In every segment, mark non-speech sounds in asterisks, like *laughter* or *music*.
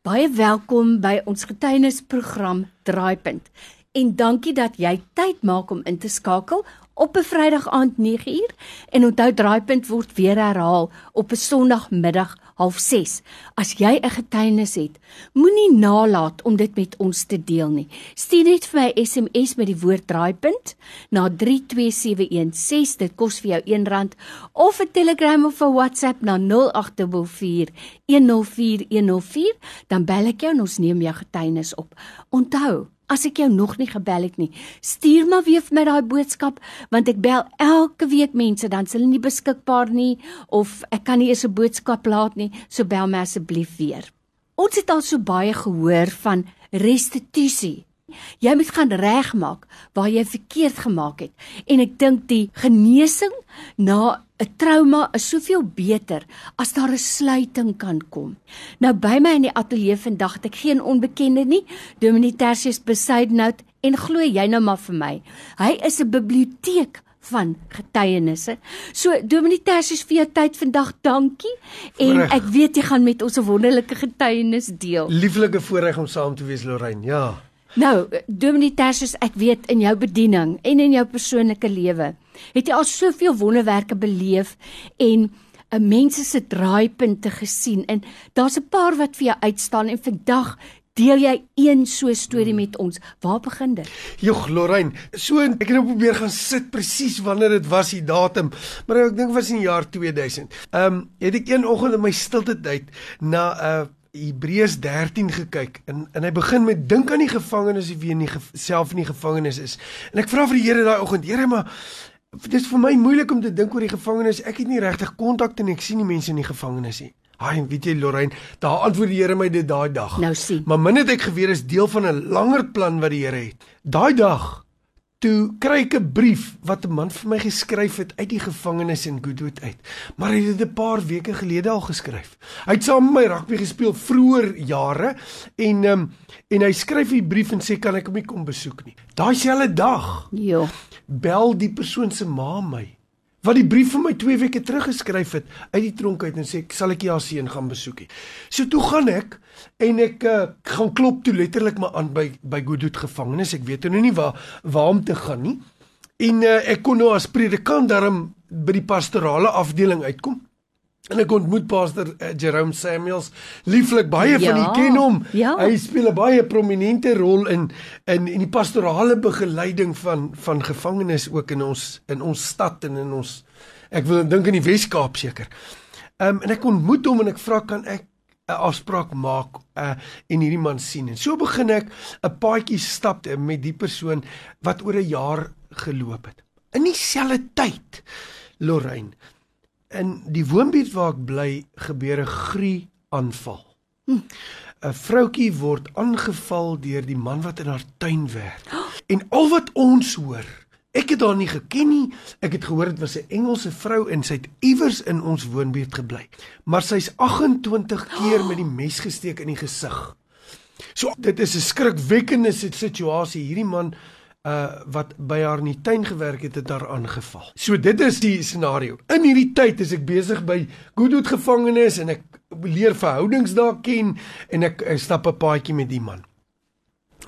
Baie welkom by ons getuienisprogram Draaipunt. En dankie dat jy tyd maak om in te skakel op 'n Vrydag aand 9uur en onthou Draaipunt word weer herhaal op 'n Sondagmiddag 06:30. As jy 'n getuienis het, moenie nalat om dit met ons te deel nie. Stuur net vir my SMS met die woord Draaipunt na 32716. Dit kos vir jou R1 of 'n Telegram of 'n WhatsApp na 0824104104. Dan bel ek jou en ons neem jou getuienis op. Onthou As ek jou nog nie gebel het nie, stuur maar weer vir my daai boodskap want ek bel elke week mense dan s' hulle nie beskikbaar nie of ek kan nie eers 'n boodskap laat nie, so bel my asseblief weer. Ons het al so baie gehoor van restituisie. Jy moet gaan regmaak waar jy verkeerd gemaak het en ek dink die genesing na 'n trauma is soveel beter as daar 'n sluiting kan kom. Nou by my in die ateljee vandag het ek geen onbekende nie, Dominee Tertius Besuidnout en glo jy nou maar vir my. Hy is 'n biblioteek van getuienisse. So Dominee Tertius vir jou tyd vandag, dankie. En Voorrecht. ek weet jy gaan met ons 'n wonderlike getuienis deel. Lieflike voorreg om saam te wees Lorraine. Ja. Nou, Dominee Tertius, ek weet in jou bediening en in jou persoonlike lewe het jy al soveel wonderwerke beleef en 'n mense se draaipunte gesien en daar's 'n paar wat vir jou uitstaan en vandag deel jy een so storie met ons. Waar begin dit? Jog Lorraine, so ek het nou probeer gaan sit presies wanneer dit was die datum, maar ek dink was in die jaar 2000. Ehm um, het ek een oggend in my stilte tyd na 'n uh, Hebreërs 13 gekyk en en hy begin met dink aan die gevangenes wie in die ge, self in die gevangenis is. En ek vra vir die Here daai oggend, Here, maar dit is vir my moeilik om te dink oor die gevangenis. Ek het nie regtig kontak en ek sien nie mense in die gevangenis nie. Haai, weet jy Lorraine, daar antwoord die Here my dit daai dag. Nou sien. Maar min het ek geweet is deel van 'n langer plan wat die Here het. Daai dag toe kry ek 'n brief wat 'n man vir my geskryf het uit die gevangenis in Goodwood uit. Maar hy het dit 'n paar weke gelede al geskryf. Hy het saam met my rugby gespeel vroeër jare en um, en hy skryf die brief en sê kan ek hom nie kom besoek nie. Daai selfde dag Jo. bel die persoon se ma my wat die brief vir my 2 weke terug geskryf het uit die tronk uit en sê sal ek jou seun gaan besoekie. So toe gaan ek en ek uh, gaan klop toe letterlik maar aan by by Goodwood gevangenis. Ek weet nou nie waar waar om te gaan nie. En uh, ek kon nou as predikant daarom by die pastorale afdeling uitkom. En ek ontmoet pastor uh, Jerome Samuels, lieflik baie van Ja, u ken hom. ja. Hy speel 'n baie prominente rol in in in die pastorale begeleiding van van gevangenes ook in ons in ons stad en in ons ek wil dink in die Wes-Kaap seker. Ehm um, en ek ontmoet hom en ek vra kan ek 'n afspraak maak uh, en hierdie man sien. En so begin ek 'n paadjie stap met die persoon wat oor 'n jaar geloop het. In dieselfde tyd Lorraine in die woonbuurt waar ek bly gebeur 'n grie aanval. 'n Vroutjie word aangeval deur die man wat in haar tuin werk. *gasps* En al wat ons hoor, ek het haar nie geken nie. Ek het gehoor dit was 'n Engelse vrou en sy het iewers in ons woonbuurt gebly. Maar sy's 28 *gasps* keer met die mes gesteek in die gesig. So dit is 'n skrikwekkende situasie. Hierdie man uh wat by haar in die tuin gewerk het, het haar aangeval. So dit is die scenario. In hierdie tyd is ek besig by Goodwood gevangenis en ek leer verhoudings daar ken en ek, ek stap 'n paadjie met die man.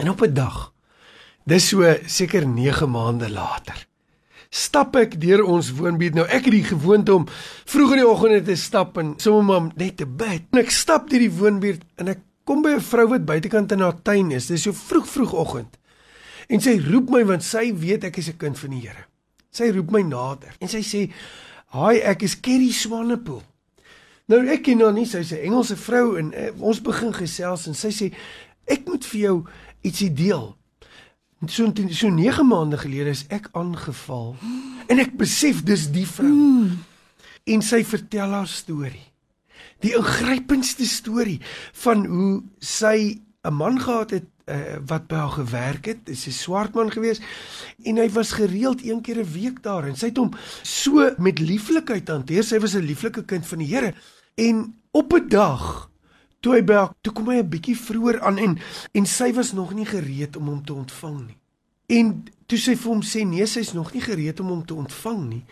En op 'n dag, dis so seker 9 maande later, stap ek deur ons woonbuurt. Nou ek het die gewoonte om vroeg in die oggende te stap en sommer maar net te bid. En ek stap deur die woonbuurt en ek kom by 'n vrou wat buitekant in haar tuin is. Dis so vroeg vroegoggend. En sy roep my want sy weet ek is 'n kind van die Here. Sy roep my nader en sy sê: "Haai, ek is Kerry Swanepoel." Nou ek ken haar nie, sy's 'n Engelse vrou en uh, ons begin gesels en sy sê: "Ek moet vir jou ietsie deel." So so 9 maande gelede is ek aangeval en ek besef dis die vrou. Mm. En sy vertel haar storie. Die ingrypendste storie van hoe sy 'n man gehad het uh, wat by haar gewerk het. Dis 'n swart man gewees en hy was gereeld een keer 'n week daar en sy het hom so met lieflikheid hanteer. Sy was 'n lieflike kind van die Here. En op 'n dag toe hy by haar toe kom hy 'n bietjie vroeër aan en en sy was nog nie gereed om hom te ontvang nie. En toe sy vir hom sê nee, sy's nog nie gereed om hom te ontvang nie.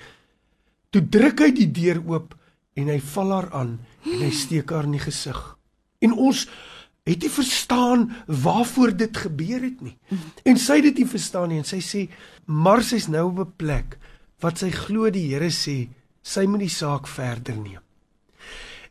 Toe druk hy die deur oop en hy val haar aan en hy steek haar in die gesig. En ons het nie verstaan waarvoor dit gebeur het nie. En sy het dit nie verstaan nie en sy sê maar sy's nou op 'n plek wat sy glo die Here sê sy moet die saak verder neem.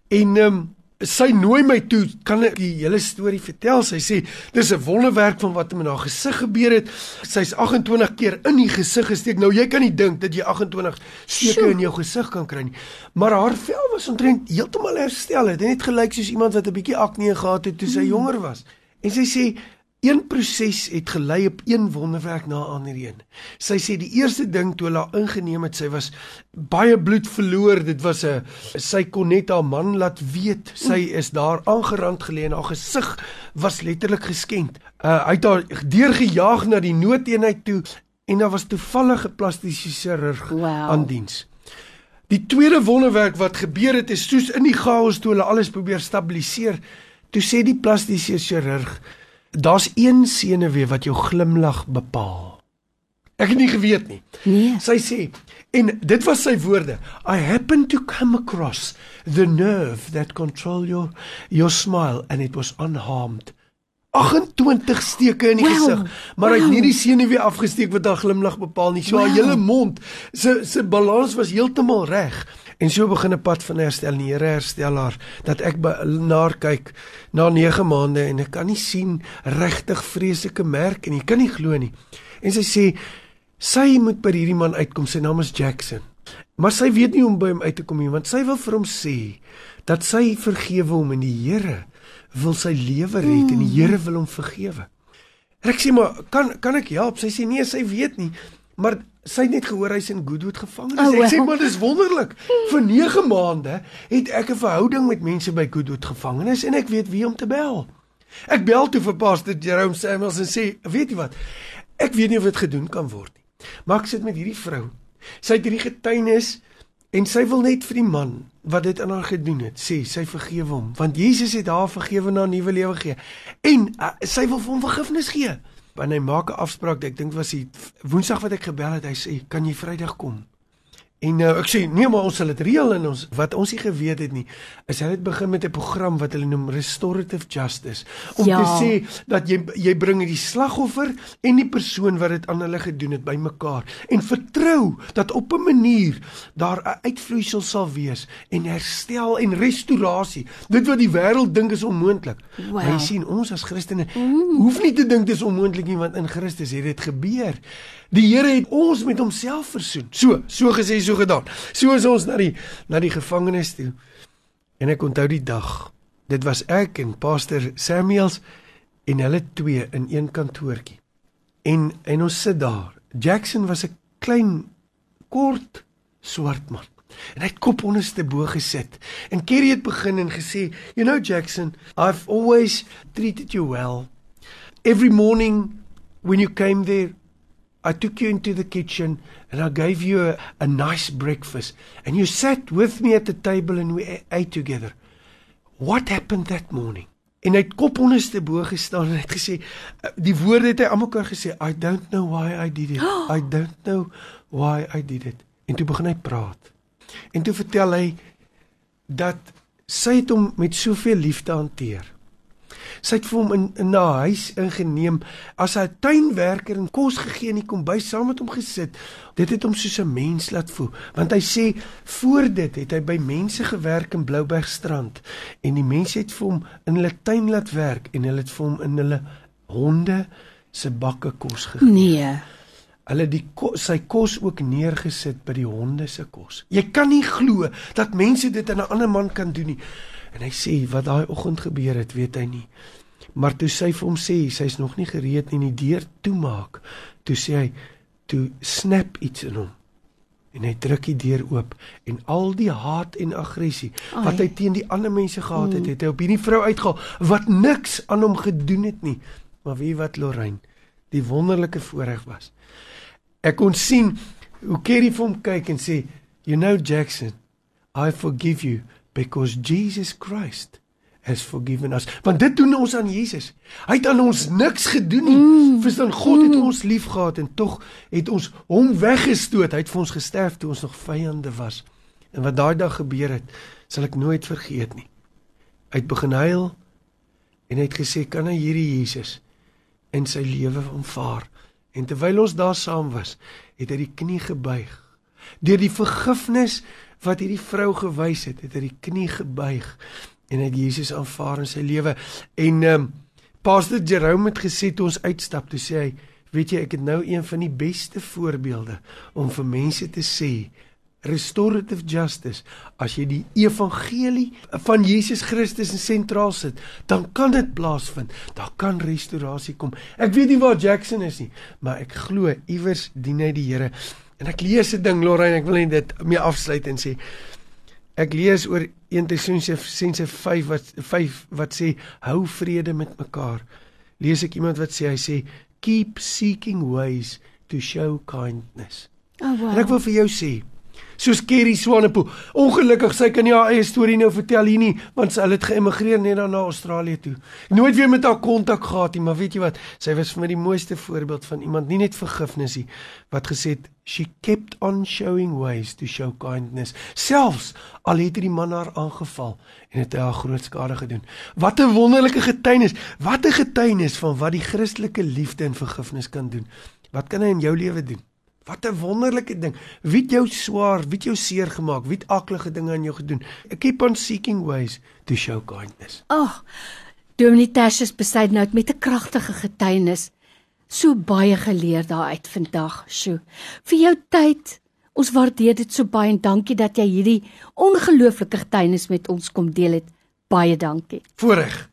En ehm um, sy nooi my toe, kan ek die hele storie vertel. Sy sê dis 'n wonderwerk van wat met haar gesig gebeur het. Sy's 28 keer in die gesig gesteek. Nou jy kan nie dink dat jy 28 steke in jou gesig kan kry nie. Maar haar vel was omtrent heeltemal herstel. Dit het net gelyk soos iemand wat 'n bietjie akne gehad het toe sy mm. jonger was. En sy sê Een proses het gelei op een wonderwerk na ander een. Sy sê die eerste ding toe hulle ingeneem het, sy was baie bloed verloor. Dit was 'n sy kon net haar man laat weet sy is daar aangerand gelê en haar gesig was letterlik geskend. Uh hy het haar deurgejaag na die noodeenheid toe en daar was toevallige plastiese chirurg wow. aan diens. Die tweede wonderwerk wat gebeur het is soos in die chaos toe hulle alles probeer stabiliseer. Toe sê die plastiese chirurg Daar's een senuwee wat jou glimlag bepaal. Ek het nie geweet nie. Nee. Sy sê en dit was sy woorde. I happen to come across the nerve that control your your smile and it was unharmed. 28 steke in die well, gesig, maar hy well. het nie die senuwee afgesteek wat haar glimlag bepaal nie. So well. haar hele mond, se se balans was heeltemal reg. En so begin 'n pad van herstel. Die Here herstel haar dat ek naar kyk na 9 maande en ek kan nie sien regtig vreeslike merke nie. Ek kan nie glo nie. En sy sê sy moet by hierdie man uitkom. Sy naam is Jackson. Maar sy weet nie hoe om by hom uit te kom nie want sy wil vir hom sê dat sy vergewe hom en die Here wil sy lewe red en die Here wil hom vergewe. En ek sê maar kan kan ek help? Sy sê nee, sy weet nie. Maar sy het net gehoor hy's in Goodwood gevangenis. Oh, well. Ek sê maar dis wonderlik. Vir 9 maande het ek 'n verhouding met mense by Goodwood gevangenis en ek weet wie om te bel. Ek bel toe vir Pastor Jerome Samuels en sê, "Weet jy wat? Ek weet nie of dit gedoen kan word nie. Maar ek sit met hierdie vrou. Sy het hierdie getuienis en sy wil net vir die man wat dit aan haar gedoen het, sê sy vergewe hom, want Jesus het haar vergewe na 'n nuwe lewe gegee. En uh, sy wil vir hom vergifnis gee." En hy maak 'n afspraak, ek dink was die Woensdag wat ek gebel het, hy sê, "Kan jy Vrydag kom?" En nou ek sê nee maar ons sal dit reël en ons wat ons nie geweet het nie is hulle het begin met 'n program wat hulle noem restorative justice om ja. te sê dat jy jy bring die slagoffer en die persoon wat dit aan hulle gedoen het bymekaar en vertrou dat op 'n manier daar 'n uitvloeisel sal wees en herstel en restaurasie dit wat die wêreld dink is onmoontlik wow. jy sien ons as Christene mm. hoef nie te dink dit is onmoontlik nie want in Christus het dit gebeur Die Here het ons met homself versoen. So, so gesê, so gedaan. So is ons na die na die gevangenis toe. En ek onthou die dag. Dit was ek en Pastor Samuels en hulle twee in een kantoortjie. En en ons sit daar. Jackson was 'n klein kort swart man. En hy het kop onderste bo gesit. En Kerry het begin en gesê, "You know Jackson, I've always treated you well. Every morning when you came there, I took you into the kitchen and I gave you a, a nice breakfast. And you sat with me at the table and we ate together. What happened that morning? En hy het kop onderste bo gestaan en het gesê uh, die woorde het hy almekaar gesê I don't know why I did it. *gasps* I don't know why I did it. En toe begin hy praat. En toe vertel hy dat sy het hom met soveel liefde hanteer. Sy het vir hom in, in na huis ingeneem as 'n tuinwerker en kos gegee in die kombuis saam met hom gesit. Dit het hom soos 'n mens laat voel, want hy sê voor dit het hy by mense gewerk in Bloubergstrand en die mense het vir hom in hulle tuin laat werk en hulle het vir hom in hulle honde se bakke kos gegee. Nee. Hulle die sy kos ook neergesit by die honde se kos. Jy kan nie glo dat mense dit aan 'n ander man kan doen nie. En hy sê wat daai oggend gebeur het, weet hy nie. Maar toe sy vir hom sê sy's nog nie gereed nie, die deur toemaak, toe sê hy toe snap iets in hom. En hy druk die deur oop en al die haat en aggressie wat hy teen die ander mense gehad het, mm. het hy op hierdie vrou uitgehaal wat niks aan hom gedoen het nie. Maar wie wat Lorraine, die wonderlike voorreg was. Ek kon sien hoe Kerry vir hom kyk en sê, "You know Jackson, I forgive you." because Jesus Christ has forgiven us. Want dit doen ons aan Jesus. Hy het aan ons niks gedoen nie. Mm. Verstaan God het mm. ons liefgehad en tog het ons hom weggestoot. Hy het vir ons gesterf toe ons nog vyande was. En wat daai dag gebeur het, sal ek nooit vergeet nie. Hy het begin huil en hy het gesê kan hy hierdie Jesus in sy lewe aanvaar. En terwyl ons daar saam was, het hy die knie gebuig. Deur die vergifnis wat hierdie vrou gewys het, het hy die knie gebuig en het Jesus aanvaar in sy lewe. En ehm um, Pastor Jerome het gesê toe ons uitstap, toe sê hy, weet jy, ek het nou een van die beste voorbeelde om vir mense te sê restorative justice as jy die evangelie van Jesus Christus in sentraal sit dan kan dit plaasvind daar kan restaurasie kom. Ek weet nie waar Jackson is nie maar ek glo iewers dien hy die Here. En ek lees 'n ding Lorraine ek wil net dit mee afsluit en sê ek lees oor 1 Tessalonisense 5 wat 5 wat sê hou vrede met mekaar. Lees ek iemand wat sê hy sê keep seeking ways to show kindness. Oh wow. en ek wil vir jou sê soos Kerry Swanepoel. Ongelukkig sy kan nie haar eie storie nou vertel hier nie, want sy het geëmigreer net dan na Australië toe. Nooit weer met haar kontak gehad nie, maar weet jy wat? Sy was vir my die mooiste voorbeeld van iemand nie net vergifnis nie, wat gesê het she kept on showing ways to show kindness. Selfs al het die man haar aangeval en het haar groot skade gedoen. Wat 'n wonderlike getuienis. Wat 'n getuienis van wat die Christelike liefde en vergifnis kan doen. Wat kan hy in jou lewe doen? Wat 'n wonderlike ding. Wie het jou swaar, wie het jou seer gemaak, wie het aklige dinge aan jou gedoen? Keep on seeking ways to show kindness. Ag. Oh, Dominee Tertius besluit nou met 'n kragtige getuienis. So baie geleer daaruit vandag, Sjoe. Vir jou tyd. Ons waardeer dit so baie en dankie dat jy hierdie ongelooflike getuienis met ons kom deel het. Baie dankie. Voorreg.